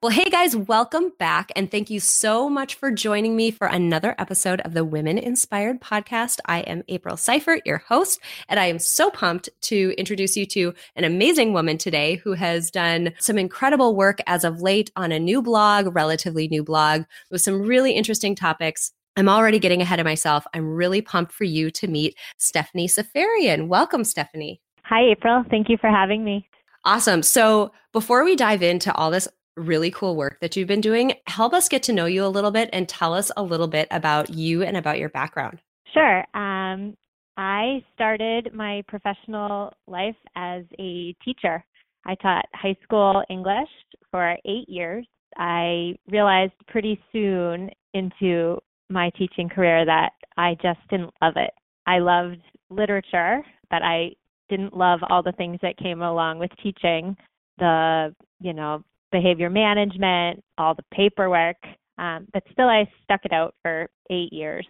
Well, hey guys, welcome back. And thank you so much for joining me for another episode of the Women Inspired Podcast. I am April Seifert, your host, and I am so pumped to introduce you to an amazing woman today who has done some incredible work as of late on a new blog, relatively new blog, with some really interesting topics. I'm already getting ahead of myself. I'm really pumped for you to meet Stephanie Safarian. Welcome, Stephanie. Hi, April. Thank you for having me. Awesome. So, before we dive into all this really cool work that you've been doing. Help us get to know you a little bit and tell us a little bit about you and about your background. Sure. Um, I started my professional life as a teacher. I taught high school English for eight years. I realized pretty soon into my teaching career that I just didn't love it. I loved literature, but I didn't love all the things that came along with teaching the, you know, behavior management, all the paperwork. Um, but still, I stuck it out for eight years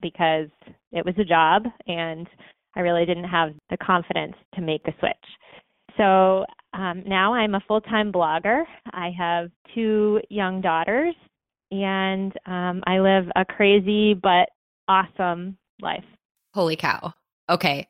because it was a job and I really didn't have the confidence to make a switch. So um, now I'm a full time blogger. I have two young daughters and um, I live a crazy but awesome life. Holy cow. Okay.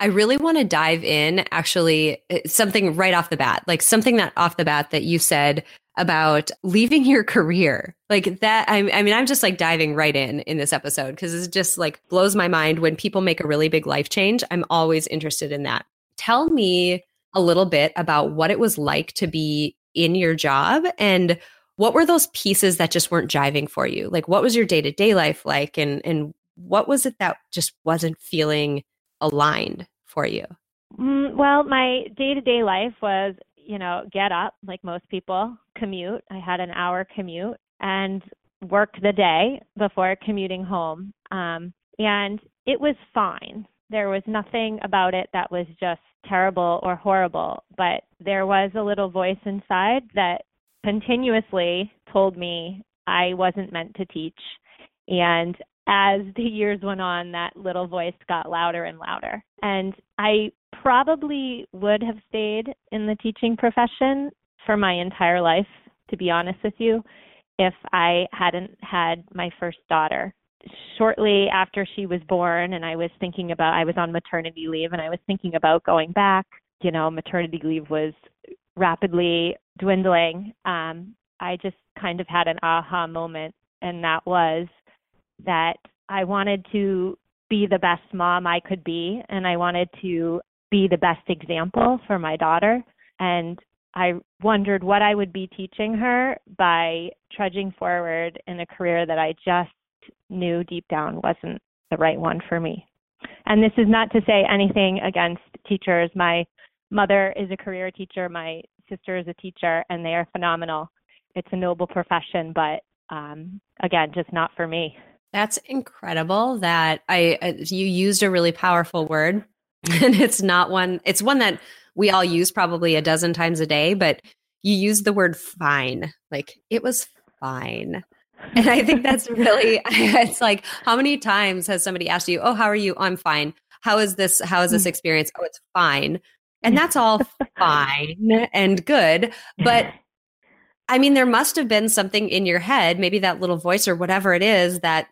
I really want to dive in actually eh, something right off the bat, like something that off the bat that you said about leaving your career. Like that I, I mean I'm just like diving right in in this episode because it just like blows my mind when people make a really big life change. I'm always interested in that. Tell me a little bit about what it was like to be in your job and what were those pieces that just weren't jiving for you? Like what was your day-to-day life like and and what was it that just wasn't feeling aligned for you? Mm, well, my day to day life was, you know, get up like most people, commute. I had an hour commute and work the day before commuting home. Um, and it was fine. There was nothing about it that was just terrible or horrible, but there was a little voice inside that continuously told me I wasn't meant to teach and as the years went on, that little voice got louder and louder. And I probably would have stayed in the teaching profession for my entire life, to be honest with you, if I hadn't had my first daughter. Shortly after she was born, and I was thinking about, I was on maternity leave and I was thinking about going back. You know, maternity leave was rapidly dwindling. Um, I just kind of had an aha moment, and that was that I wanted to be the best mom I could be and I wanted to be the best example for my daughter and I wondered what I would be teaching her by trudging forward in a career that I just knew deep down wasn't the right one for me. And this is not to say anything against teachers. My mother is a career teacher, my sister is a teacher, and they are phenomenal. It's a noble profession, but um, again, just not for me. That's incredible that I uh, you used a really powerful word and it's not one it's one that we all use probably a dozen times a day but you used the word fine like it was fine. And i think that's really it's like how many times has somebody asked you oh how are you? Oh, i'm fine. How is this how is this mm. experience? Oh it's fine. And that's all fine and good but i mean there must have been something in your head maybe that little voice or whatever it is that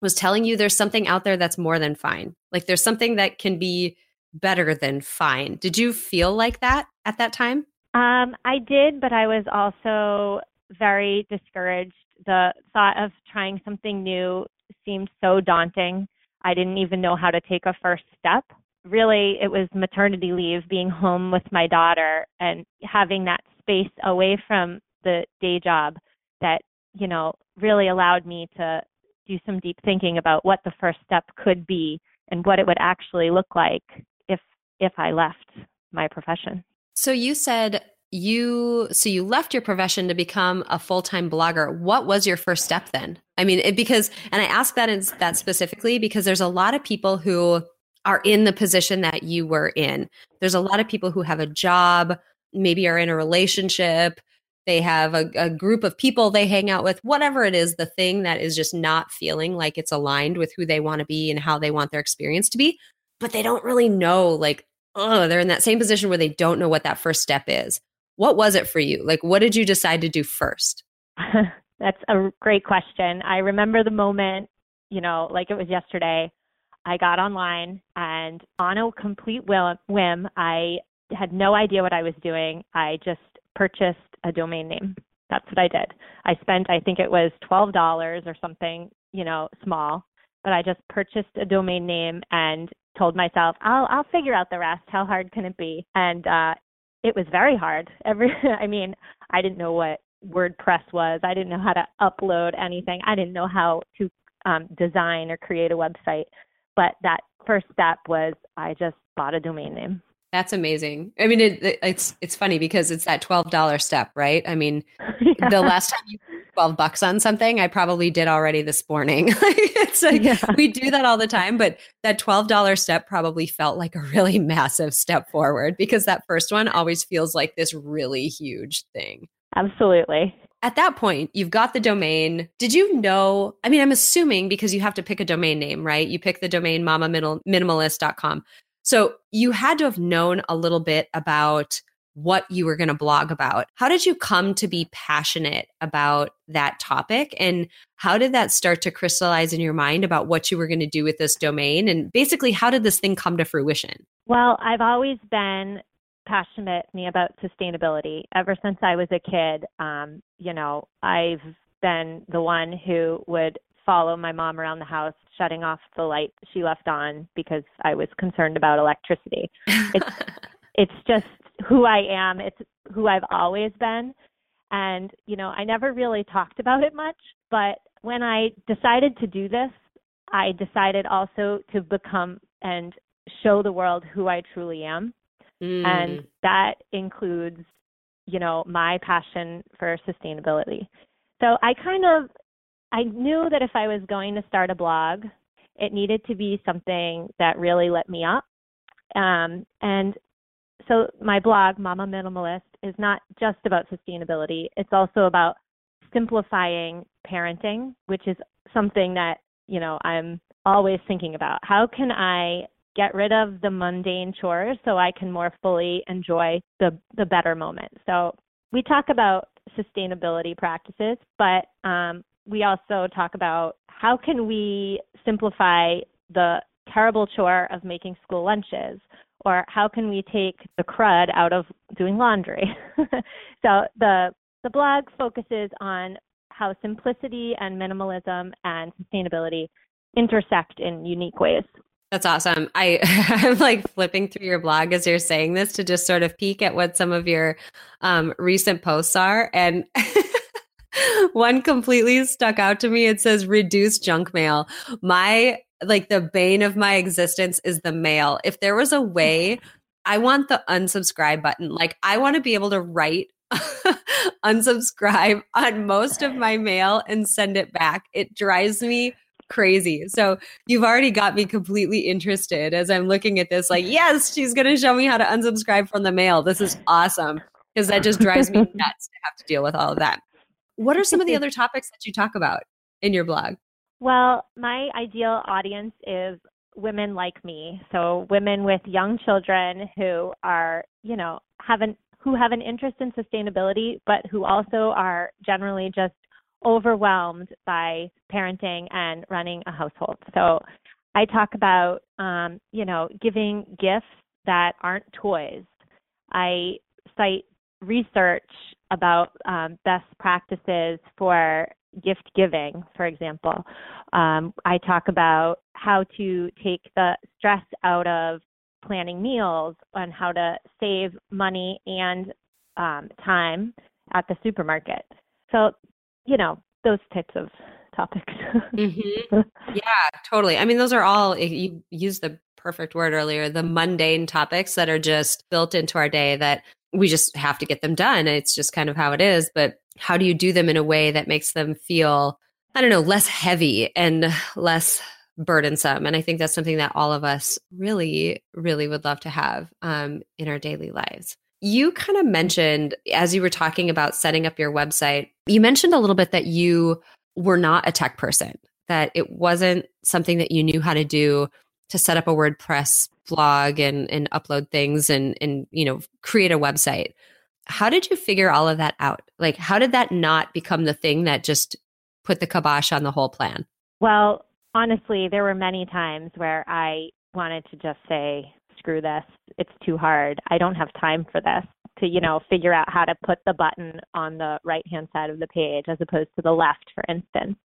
was telling you there's something out there that's more than fine. Like there's something that can be better than fine. Did you feel like that at that time? Um, I did, but I was also very discouraged. The thought of trying something new seemed so daunting. I didn't even know how to take a first step. Really, it was maternity leave, being home with my daughter, and having that space away from the day job that, you know, really allowed me to do some deep thinking about what the first step could be and what it would actually look like if if I left my profession. So you said you so you left your profession to become a full-time blogger. What was your first step then? I mean, it, because, and I ask that in, that specifically because there's a lot of people who are in the position that you were in. There's a lot of people who have a job, maybe are in a relationship, they have a, a, group of people they hang out with, whatever it is, the thing that is just not feeling like it's aligned with who they want to be and how they want their experience to be. But they don't really know, like, oh, they're in that same position where they don't know what that first step is. What was it for you? Like, what did you decide to do first? That's a great question. I remember the moment, you know, like it was yesterday. I got online and on a complete whim, I had no idea what I was doing. I just purchased a domain name. That's what I did. I spent, I think it was $12 or something, you know, small, but I just purchased a domain name and told myself, I'll, I'll figure out the rest. How hard can it be? And, uh, it was very hard. Every, I mean, I didn't know what WordPress was. I didn't know how to upload anything. I didn't know how to um, design or create a website. But that first step was I just bought a domain name. That's amazing. I mean, it, it, it's it's funny because it's that twelve dollar step, right? I mean, yeah. the last time you twelve bucks on something, I probably did already this morning. it's like yeah. we do that all the time, but that twelve dollar step probably felt like a really massive step forward because that first one always feels like this really huge thing. Absolutely. At that point, you've got the domain. Did you know? I mean, I'm assuming because you have to pick a domain name, right? You pick the domain mamaminimalist.com. So you had to have known a little bit about what you were going to blog about. How did you come to be passionate about that topic? And how did that start to crystallize in your mind about what you were going to do with this domain? And basically, how did this thing come to fruition? Well, I've always been passionate me about sustainability ever since I was a kid. Um, you know, I've been the one who would follow my mom around the house, shutting off the light she left on because I was concerned about electricity. It's it's just who I am. It's who I've always been. And, you know, I never really talked about it much, but when I decided to do this, I decided also to become and show the world who I truly am. Mm. And that includes, you know, my passion for sustainability. So I kind of I knew that if I was going to start a blog, it needed to be something that really lit me up. Um, and so my blog, Mama Minimalist, is not just about sustainability. It's also about simplifying parenting, which is something that, you know, I'm always thinking about. How can I get rid of the mundane chores so I can more fully enjoy the the better moment. So we talk about sustainability practices, but um, we also talk about how can we simplify the terrible chore of making school lunches or how can we take the crud out of doing laundry so the the blog focuses on how simplicity and minimalism and sustainability intersect in unique ways that's awesome. I I'm like flipping through your blog as you're saying this to just sort of peek at what some of your um, recent posts are, and one completely stuck out to me. It says reduce junk mail. My like the bane of my existence is the mail. If there was a way, I want the unsubscribe button. Like I want to be able to write unsubscribe on most of my mail and send it back. It drives me crazy. So you've already got me completely interested as I'm looking at this. Like, yes, she's going to show me how to unsubscribe from the mail. This is awesome because that just drives me nuts to have to deal with all of that. What are some of the other topics that you talk about in your blog? Well, my ideal audience is women like me. So women with young children who are, you know, haven't who have an interest in sustainability, but who also are generally just overwhelmed by parenting and running a household. So I talk about, um, you know, giving gifts that aren't toys. I cite research about um, best practices for gift giving, for example. Um, I talk about how to take the stress out of planning meals and how to save money and um, time at the supermarket. So you know, those types of topics. mm-hmm. Yeah, totally. I mean, those are all, you used the perfect word earlier, the mundane topics that are just built into our day that we just have to get them done. It's just kind of how it is. But how do you do them in a way that makes them feel I don't know, less heavy and less burdensome. And I think that's something that all of us really, really would love to have um, in our daily lives. You kind of mentioned, as you were talking about setting up your website, you mentioned a little bit that you were not a tech person, that it wasn't something that you knew how to do to set up a WordPress blog and, and upload things and, and, you know, create a website. How did you figure all of that out? Like, how did that not become the thing that just put the kibosh on the whole plan? Well, honestly, there were many times where I wanted to just say, screw this. It's too hard. I don't have time for this to, you know, figure out how to put the button on the right hand side of the page as opposed to the left, for instance.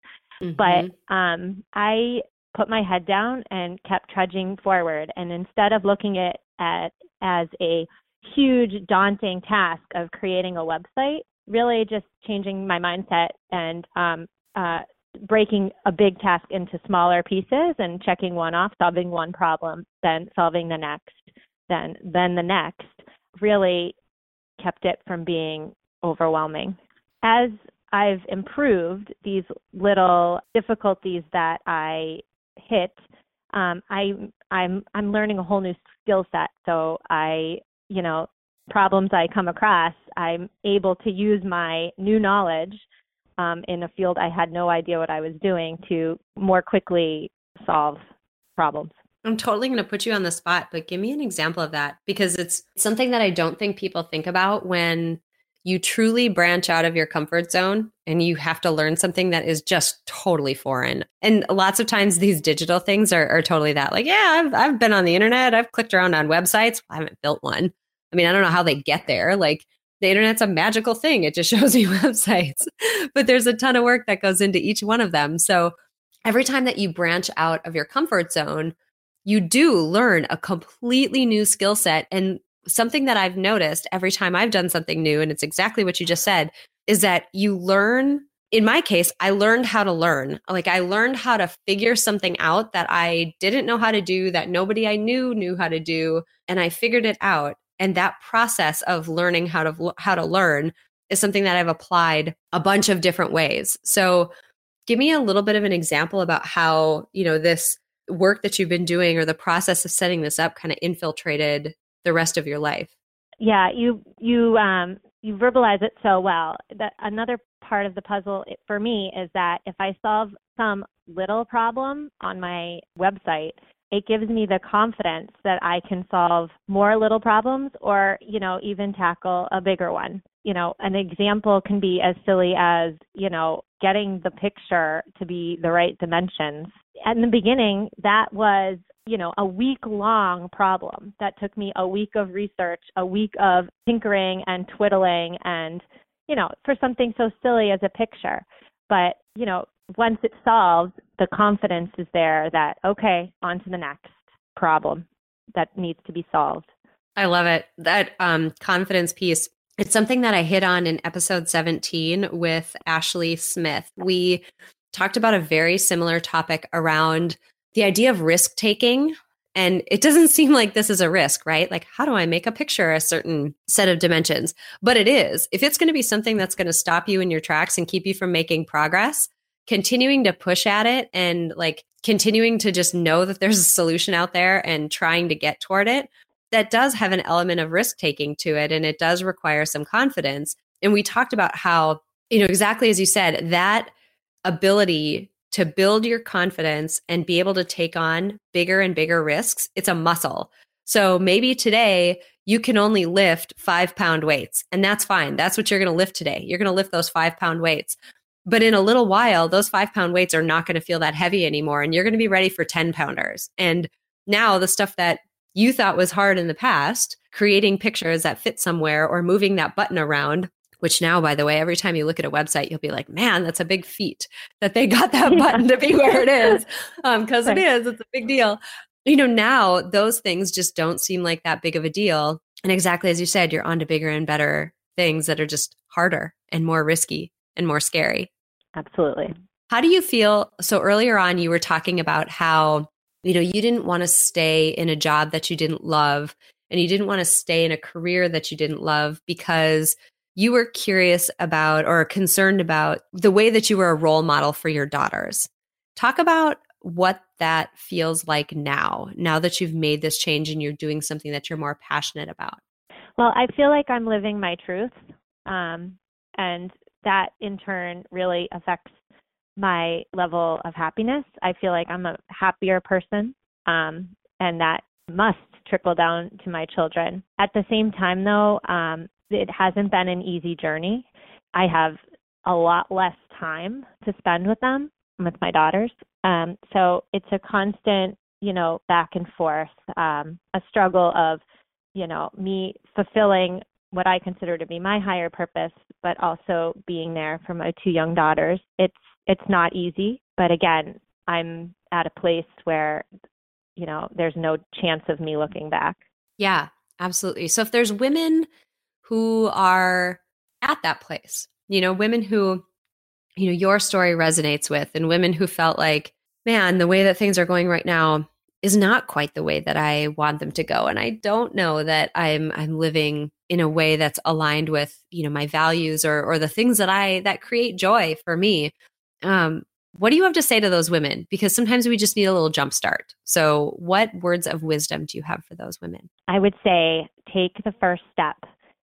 Mm-hmm. But um, I put my head down and kept trudging forward. And instead of looking at, at as a huge, daunting task of creating a website, really just changing my mindset and um, uh, breaking a big task into smaller pieces and checking one off, solving one problem, then solving the next, then then the next, really kept it from being overwhelming. As I've improved these little difficulties that I hit, um, I I'm I'm learning a whole new skill set. So I you know problems I come across, I'm able to use my new knowledge um, in a field I had no idea what I was doing to more quickly solve problems. I'm totally going to put you on the spot, but give me an example of that because it's something that I don't think people think about when you truly branch out of your comfort zone and you have to learn something that is just totally foreign. And lots of times these digital things are, are totally that. Like, yeah, I've, I've been on the internet, I've clicked around on websites, I haven't built one. I mean, I don't know how they get there. Like, the internet's a magical thing. It just shows you websites, but there's a ton of work that goes into each one of them. So every time that you branch out of your comfort zone, you do learn a completely new skill set. And something that I've noticed every time I've done something new, and it's exactly what you just said, is that you learn. In my case, I learned how to learn. Like I learned how to figure something out that I didn't know how to do, that nobody I knew knew how to do. And I figured it out and that process of learning how to how to learn is something that I've applied a bunch of different ways. So give me a little bit of an example about how, you know, this work that you've been doing or the process of setting this up kind of infiltrated the rest of your life. Yeah, you you um you verbalize it so well. That another part of the puzzle for me is that if I solve some little problem on my website, it gives me the confidence that I can solve more little problems or, you know, even tackle a bigger one. You know, an example can be as silly as, you know, getting the picture to be the right dimensions. In the beginning, that was, you know, a week long problem that took me a week of research, a week of tinkering and twiddling and, you know, for something so silly as a picture. But, you know, once it's solved, the confidence is there that, okay, on to the next problem that needs to be solved. I love it. That um, confidence piece. It's something that I hit on in episode 17 with Ashley Smith. We talked about a very similar topic around the idea of risk taking. And it doesn't seem like this is a risk, right? Like, how do I make a picture a certain set of dimensions? But it is. If it's going to be something that's going to stop you in your tracks and keep you from making progress, continuing to push at it and like continuing to just know that there's a solution out there and trying to get toward it, that does have an element of risk taking to it. And it does require some confidence. And we talked about how, you know, exactly as you said, that ability to build your confidence and be able to take on bigger and bigger risks, it's a muscle. So maybe today you can only lift five pound weights, and that's fine. That's what you're going to lift today. You're going to lift those five pound weights. But in a little while, those five pound weights are not going to feel that heavy anymore. And you're going to be ready for 10 pounders. And now the stuff that you thought was hard in the past, creating pictures that fit somewhere or moving that button around, which now, by the way, every time you look at a website, you'll be like, man, that's a big feat that they got that button to be where it is. Because um, it is, it's a big deal. You know, now those things just don't seem like that big of a deal. And exactly as you said, you're on to bigger and better things that are just harder and more risky and more scary. Absolutely. How do you feel? So earlier on, you were talking about how, you know, you didn't want to stay in a job that you didn't love and you didn't want to stay in a career that you didn't love because you were curious about or concerned about the way that you were a role model for your daughters. Talk about what that feels like now, now that you've made this change and you're doing something that you're more passionate about. Well, I feel like I'm living my truth. Um, and that in turn really affects my level of happiness. I feel like I'm a happier person. Um, and that must trickle down to my children. At the same time, though, um, it hasn't been an easy journey. I have a lot less time to spend with them, with my daughters. Um, so it's a constant, you know, back and forth, um, a struggle of, you know, me fulfilling what I consider to be my higher purpose, but also being there for my two young daughters. It's it's not easy, but again, I'm at a place where, you know, there's no chance of me looking back. Yeah, absolutely. So if there's women who are at that place, you know, women who you know your story resonates with and women who felt like man the way that things are going right now is not quite the way that I want them to go and I don't know that I'm I'm living in a way that's aligned with you know my values or or the things that I that create joy for me um what do you have to say to those women because sometimes we just need a little jump start so what words of wisdom do you have for those women I would say take the first step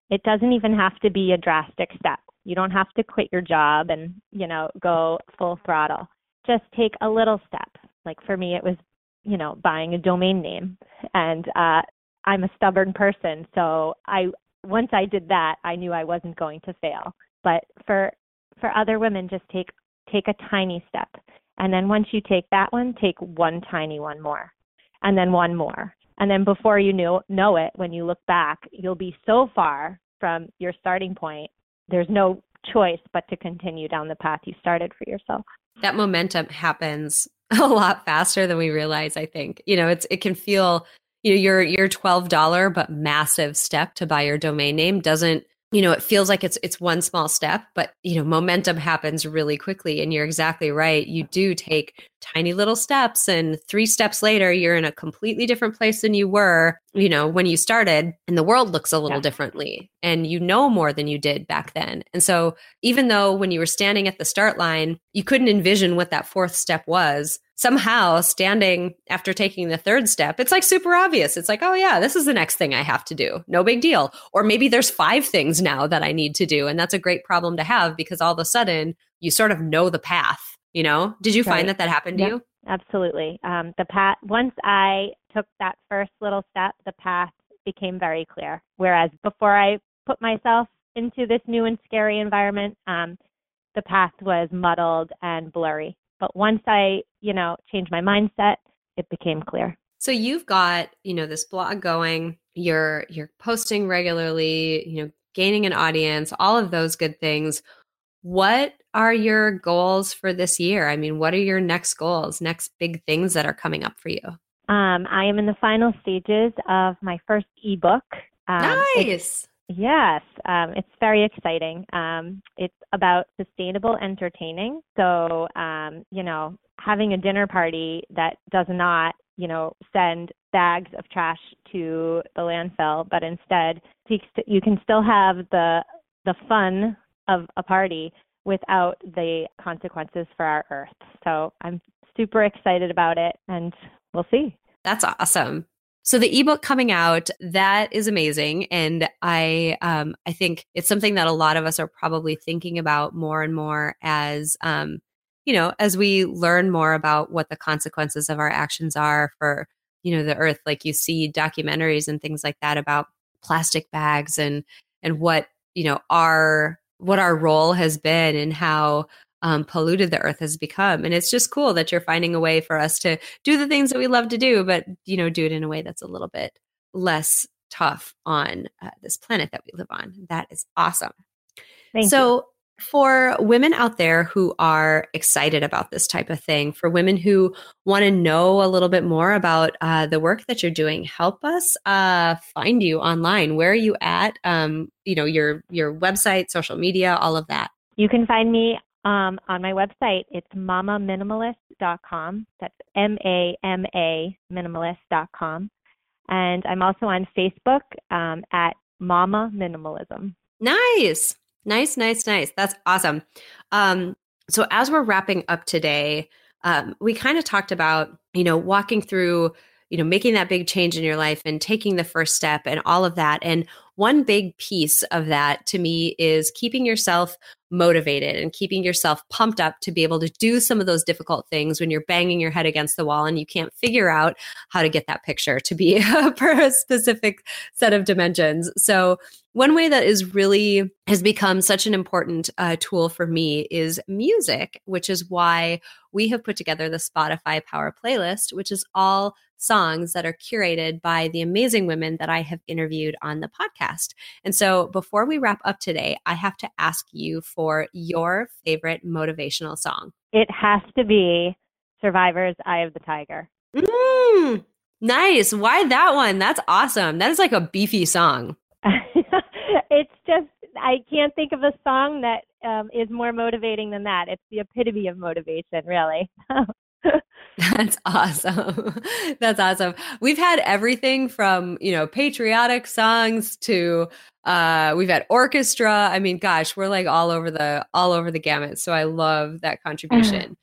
it doesn't even have to be a drastic step you don't have to quit your job and, you know, go full throttle. Just take a little step. Like for me, it was, you know, buying a domain name. And uh, I'm a stubborn person. So I, once I did that, I knew I wasn't going to fail. But for, for other women, just take, take a tiny step. And then once you take that one, take one tiny one more. And then one more. And then before you know, know it, when you look back, you'll be so far from your starting point there's no choice but to continue down the path you started for yourself. That momentum happens a lot faster than we realize, I think. You know, it's it can feel you know your your $12 but massive step to buy your domain name doesn't you know it feels like it's it's one small step but you know momentum happens really quickly and you're exactly right you do take tiny little steps and three steps later you're in a completely different place than you were you know when you started and the world looks a little yeah. differently and you know more than you did back then and so even though when you were standing at the start line you couldn't envision what that fourth step was somehow standing after taking the third step, it's like super obvious. It's like, oh, yeah, this is the next thing I have to do. No big deal. Or maybe there's five things now that I need to do. And that's a great problem to have because all of a sudden you sort of know the path. You know, did you right. find that that happened to you? Absolutely. Um, the path, once I took that first little step, the path became very clear. Whereas before I put myself into this new and scary environment, um, the path was muddled and blurry. But once I, you know, changed my mindset, it became clear. So you've got, you know, this blog going, you're you're posting regularly, you know, gaining an audience, all of those good things. What are your goals for this year? I mean, what are your next goals, next big things that are coming up for you? Um, I am in the final stages of my first ebook. Um, nice. Yes, um, it's very exciting. Um, it's about sustainable entertaining. So, um, you know, having a dinner party that does not, you know, send bags of trash to the landfill, but instead you can still have the the fun of a party without the consequences for our earth. So I'm super excited about it, and we'll see. That's awesome. So the ebook coming out, that is amazing. And I um, I think it's something that a lot of us are probably thinking about more and more as um, you know, as we learn more about what the consequences of our actions are for, you know, the earth. Like you see documentaries and things like that about plastic bags and and what, you know, our what our role has been and how um, polluted the earth has become. And it's just cool that you're finding a way for us to do the things that we love to do, but you know, do it in a way that's a little bit less tough on uh, this planet that we live on. That is awesome. Thank so. You. For women out there who are excited about this type of thing, for women who want to know a little bit more about uh, the work that you're doing, help us uh, find you online. Where are you at? Um, you know your your website, social media, all of that. You can find me um, on my website. It's mamaminimalist.com. That's M A M A minimalist.com. And I'm also on Facebook um, at Mama Minimalism. Nice. Nice, nice, nice. That's awesome. Um, so as we're wrapping up today, um, we kind of talked about, you know, walking through, you know, making that big change in your life and taking the first step and all of that. And one big piece of that to me is keeping yourself motivated and keeping yourself pumped up to be able to do some of those difficult things when you're banging your head against the wall and you can't figure out how to get that picture to be per a specific set of dimensions. So, one way that is really has become such an important uh, tool for me is music, which is why we have put together the Spotify Power playlist, which is all songs that are curated by the amazing women that I have interviewed on the podcast. And so before we wrap up today, I have to ask you for your favorite motivational song. It has to be Survivor's Eye of the Tiger. Mm, nice. Why that one? That's awesome. That is like a beefy song. it's just, I can't think of a song that um, is more motivating than that. It's the epitome of motivation, really. That's awesome. That's awesome. We've had everything from, you know, patriotic songs to uh we've had orchestra. I mean, gosh, we're like all over the all over the gamut. So I love that contribution.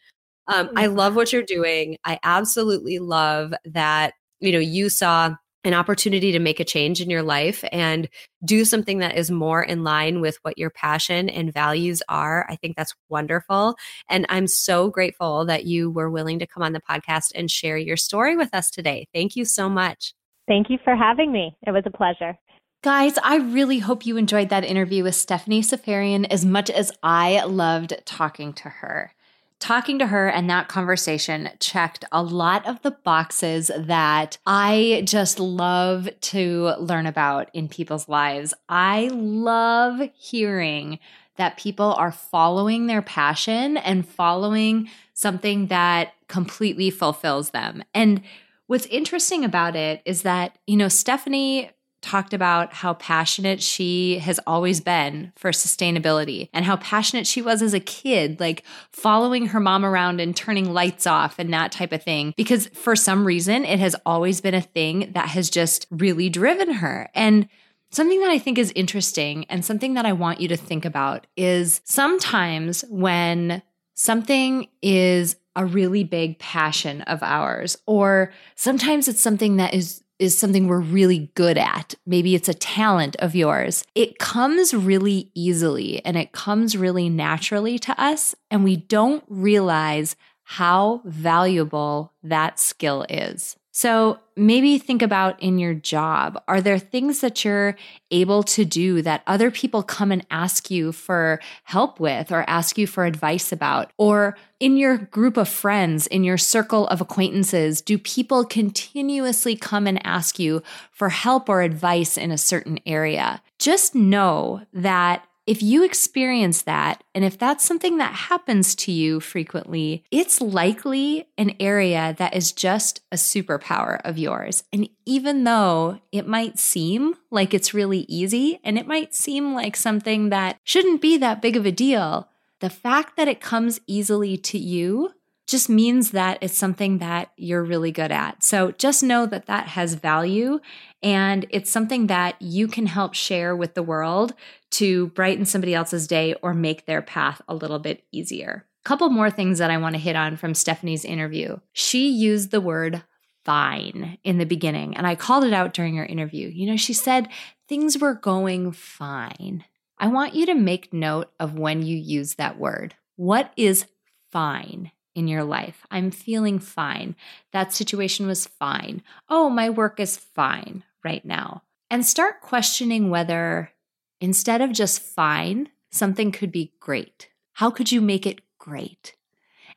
Um I love what you're doing. I absolutely love that, you know, you saw an opportunity to make a change in your life and do something that is more in line with what your passion and values are. I think that's wonderful. And I'm so grateful that you were willing to come on the podcast and share your story with us today. Thank you so much. Thank you for having me. It was a pleasure. Guys, I really hope you enjoyed that interview with Stephanie Safarian as much as I loved talking to her talking to her and that conversation checked a lot of the boxes that I just love to learn about in people's lives. I love hearing that people are following their passion and following something that completely fulfills them. And what's interesting about it is that, you know, Stephanie talked about how passionate she has always been for sustainability and how passionate she was as a kid, like following her mom around and turning lights off and that type of thing. Because for some reason, it has always been a thing that has just really driven her. And Something that I think is interesting and something that I want you to think about is sometimes when something is a really big passion of ours, or sometimes it's something that is is something we're really good at. Maybe it's a talent of yours. It comes really easily and it comes really naturally to us, and we don't realize how valuable that skill is. So maybe think about in your job are there things that you're able to do that other people come and ask you for help with or ask you for advice about? Or in your group of friends, in your circle of acquaintances, do people continuously come and ask you for help or advice in a certain area? Just know that if you experience that, and if that's something that happens to you frequently, it's likely an area that is just a superpower of yours. And even though it might seem like it's really easy and it might seem like something that shouldn't be that big of a deal, the fact that it comes easily to you just means that it's something that you're really good at. So just know that that has value and it's something that you can help share with the world to brighten somebody else's day or make their path a little bit easier. A couple more things that I want to hit on from Stephanie's interview. She used the word fine in the beginning, and I called it out during her interview. You know, she said things were going fine. I want you to make note of when you use that word. What is fine? In your life. I'm feeling fine. That situation was fine. Oh, my work is fine right now. And start questioning whether instead of just fine, something could be great. How could you make it great?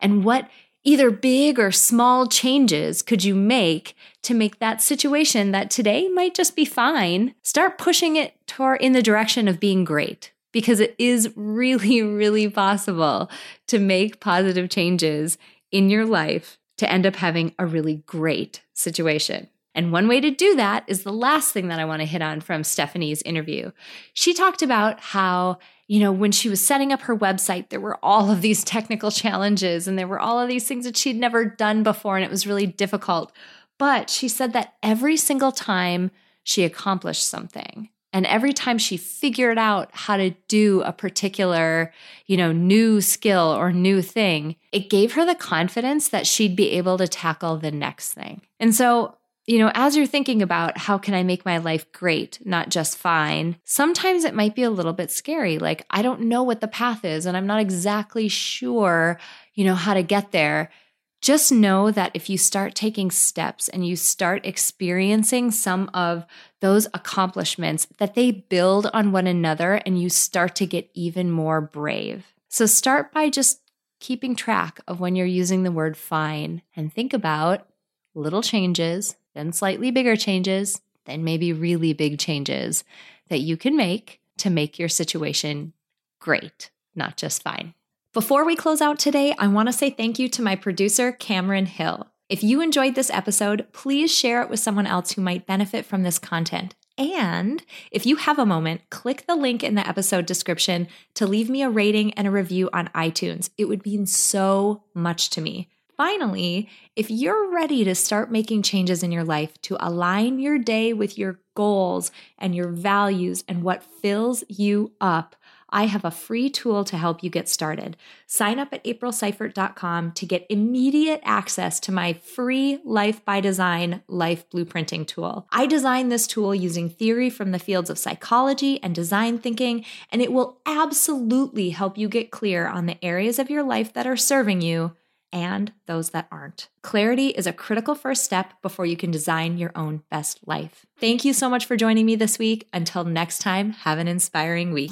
And what either big or small changes could you make to make that situation that today might just be fine, start pushing it toward in the direction of being great? Because it is really, really possible to make positive changes in your life to end up having a really great situation. And one way to do that is the last thing that I want to hit on from Stephanie's interview. She talked about how, you know, when she was setting up her website, there were all of these technical challenges and there were all of these things that she'd never done before and it was really difficult. But she said that every single time she accomplished something, And every time she figured out how to do a particular, you know, new skill or new thing, it gave her the confidence that she'd be able to tackle the next thing. And so you know, as you're thinking about how can I make my life great, not just fine, sometimes it might be a little bit scary. Like, I don't know what the path is and I'm not exactly sure, you know, how to get there. Just know that if you start taking steps and you start experiencing some of those accomplishments, that they build on one another and you start to get even more brave. So start by just keeping track of when you're using the word fine and think about little changes then slightly bigger changes, then maybe really big changes that you can make to make your situation great, not just fine. Before we close out today, I want to say thank you to my producer, Cameron Hill. If you enjoyed this episode, please share it with someone else who might benefit from this content. And if you have a moment, click the link in the episode description to leave me a rating and a review on iTunes. It would mean so much to me. Finally, if you're ready to start making changes in your life to align your day with your goals and your values and what fills you up, I have a free tool to help you get started. Sign up at aprilseifert.com to get immediate access to my free Life by Design life blueprinting tool. I designed this tool using theory from the fields of psychology and design thinking, and it will absolutely help you get clear on the areas of your life that are serving you and those that aren't. Clarity is a critical first step before you can design your own best life. Thank you so much for joining me this week. Until next time, have an inspiring week.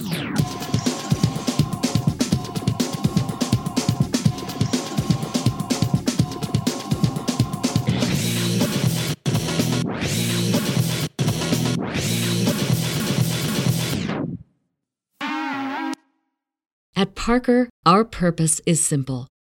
At Parker, our purpose is simple